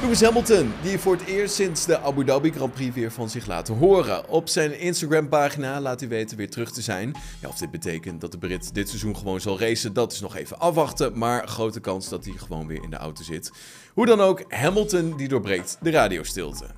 Lewis Hamilton, die voor het eerst sinds de Abu Dhabi Grand Prix weer van zich laten horen. Op zijn Instagram-pagina laat hij weten weer terug te zijn. Ja, of dit betekent dat de Brit dit seizoen gewoon zal racen, dat is nog even afwachten. Maar grote kans dat hij gewoon weer in de auto zit. Hoe dan ook, Hamilton die doorbreekt de radiostilte.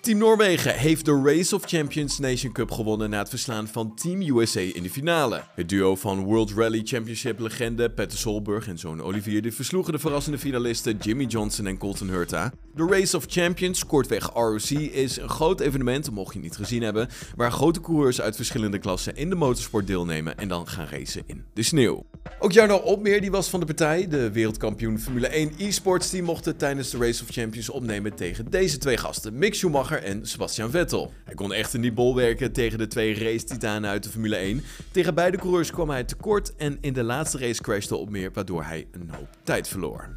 Team Noorwegen heeft de Race of Champions Nation Cup gewonnen na het verslaan van Team USA in de finale. Het duo van World Rally Championship legende Petter Solberg en zoon Olivier de versloegen de verrassende finalisten Jimmy Johnson en Colton Hurta. De Race of Champions, kortweg ROC, is een groot evenement, mocht je niet gezien hebben, waar grote coureurs uit verschillende klassen in de motorsport deelnemen en dan gaan racen in de sneeuw. Ook Jarno Opmeer die was van de partij. De wereldkampioen Formule 1 e-sports die mochten tijdens de Race of Champions opnemen tegen deze twee gasten, Mick Schumacher en Sebastian Vettel. Hij kon echter niet bolwerken tegen de twee race-titanen uit de Formule 1. Tegen beide coureurs kwam hij tekort en in de laatste race crashte Opmeer, waardoor hij een hoop tijd verloor.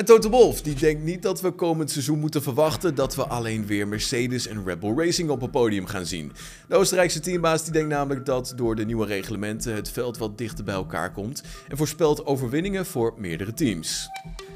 En Toto Wolff die denkt niet dat we komend seizoen moeten verwachten dat we alleen weer Mercedes en Red Bull Racing op het podium gaan zien. De Oostenrijkse teambaas die denkt namelijk dat door de nieuwe reglementen het veld wat dichter bij elkaar komt en voorspelt overwinningen voor meerdere teams.